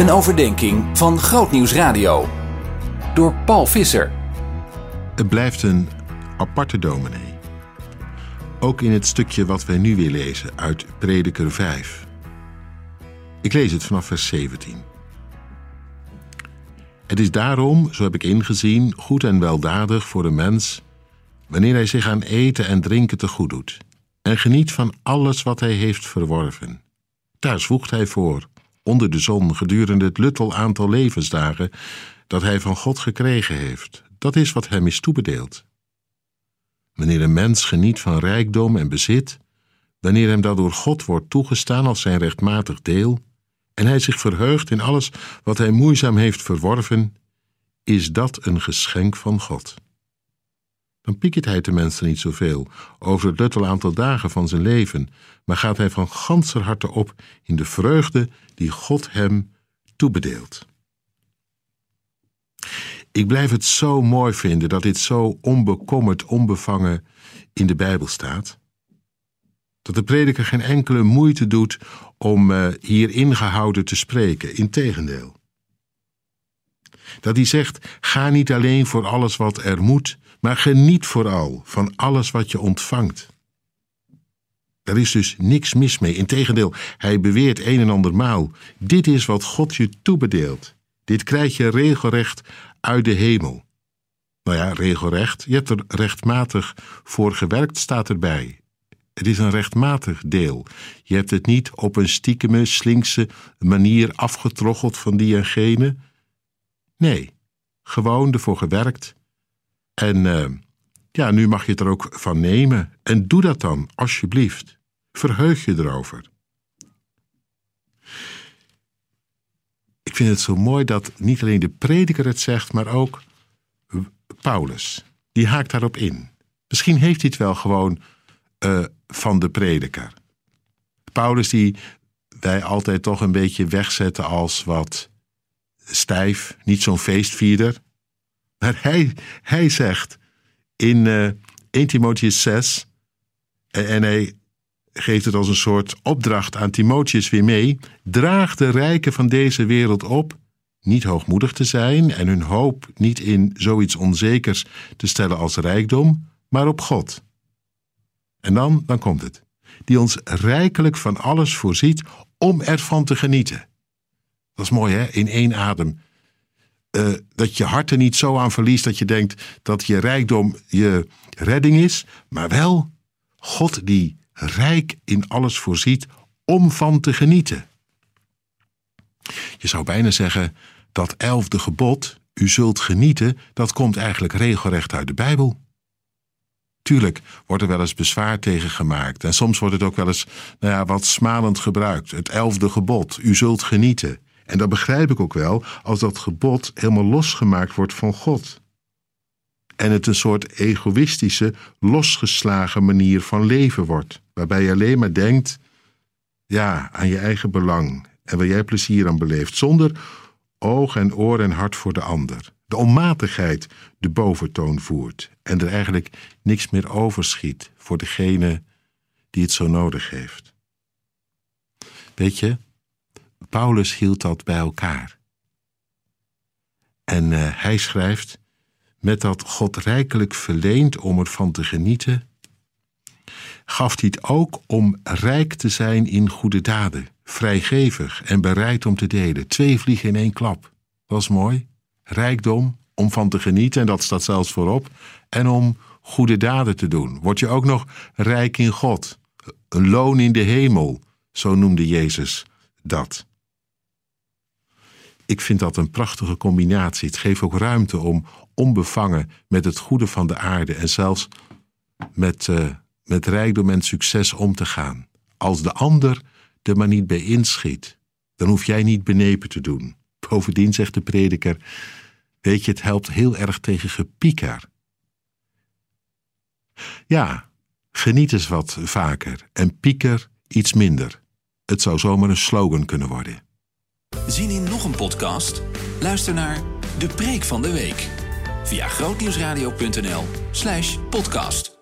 Een overdenking van Grootnieuws Radio. Door Paul Visser. Het blijft een aparte dominee. Ook in het stukje wat wij nu weer lezen uit Prediker 5. Ik lees het vanaf vers 17. Het is daarom, zo heb ik ingezien, goed en weldadig voor de mens wanneer hij zich aan eten en drinken te goed doet en geniet van alles wat hij heeft verworven. Daar zwoegt hij voor, onder de zon gedurende het luttel aantal levensdagen dat hij van God gekregen heeft. Dat is wat hem is toebedeeld. Wanneer een mens geniet van rijkdom en bezit, wanneer hem dat door God wordt toegestaan als zijn rechtmatig deel, en hij zich verheugt in alles wat hij moeizaam heeft verworven, is dat een geschenk van God. Dan piekert hij tenminste niet zoveel over het luttel aantal dagen van zijn leven, maar gaat hij van ganser harte op in de vreugde die God hem toebedeelt. Ik blijf het zo mooi vinden dat dit zo onbekommerd, onbevangen in de Bijbel staat. Dat de prediker geen enkele moeite doet om uh, hier ingehouden te spreken, integendeel. Dat hij zegt: ga niet alleen voor alles wat er moet, maar geniet vooral van alles wat je ontvangt. Daar is dus niks mis mee. Integendeel, hij beweert een en ander maal: dit is wat God je toebedeelt. Dit krijg je regelrecht uit de hemel. Nou ja, regelrecht. Je hebt er rechtmatig voor gewerkt, staat erbij. Het is een rechtmatig deel. Je hebt het niet op een stiekeme, slinkse manier afgetroggeld van die en gene. Nee, gewoon ervoor gewerkt. En uh, ja, nu mag je het er ook van nemen. En doe dat dan, alsjeblieft. Verheug je erover. Ik vind het zo mooi dat niet alleen de prediker het zegt, maar ook Paulus. Die haakt daarop in. Misschien heeft hij het wel gewoon uh, van de prediker. Paulus die wij altijd toch een beetje wegzetten als wat stijf, niet zo'n feestvierder. Maar hij, hij zegt in uh, 1 Timotheus 6, en hij geeft het als een soort opdracht aan Timotheus weer mee: draag de rijken van deze wereld op, niet hoogmoedig te zijn en hun hoop niet in zoiets onzekers te stellen als rijkdom, maar op God. En dan, dan komt het. Die ons rijkelijk van alles voorziet om ervan te genieten. Dat is mooi, hè? In één adem. Uh, dat je hart er niet zo aan verliest dat je denkt dat je rijkdom je redding is, maar wel God die rijk in alles voorziet om van te genieten. Je zou bijna zeggen dat elfde gebod, u zult genieten, dat komt eigenlijk regelrecht uit de Bijbel. Tuurlijk wordt er wel eens bezwaar tegen gemaakt en soms wordt het ook wel eens nou ja, wat smalend gebruikt. Het elfde gebod, u zult genieten. En dat begrijp ik ook wel als dat gebod helemaal losgemaakt wordt van God. En het een soort egoïstische, losgeslagen manier van leven wordt, waarbij je alleen maar denkt ja, aan je eigen belang en waar jij plezier aan beleeft, zonder oog en oor en hart voor de ander. De onmatigheid de boventoon voert en er eigenlijk niks meer overschiet voor degene die het zo nodig heeft. Weet je, Paulus hield dat bij elkaar. En uh, hij schrijft: Met dat God rijkelijk verleent om ervan te genieten, gaf hij het ook om rijk te zijn in goede daden, vrijgevig en bereid om te delen. Twee vliegen in één klap. Dat is mooi. Rijkdom om van te genieten, en dat staat zelfs voorop, en om goede daden te doen. Word je ook nog rijk in God, een loon in de hemel, zo noemde Jezus dat. Ik vind dat een prachtige combinatie. Het geeft ook ruimte om onbevangen met het goede van de aarde en zelfs met, uh, met rijkdom en succes om te gaan. Als de ander er maar niet bij inschiet, dan hoef jij niet benepen te doen. Bovendien zegt de prediker: Weet je, het helpt heel erg tegen gepieker. Ja, geniet eens wat vaker en pieker iets minder. Het zou zomaar een slogan kunnen worden. Zien in nog een podcast? Luister naar De Preek van de Week via grootnieuwsradio.nl/podcast.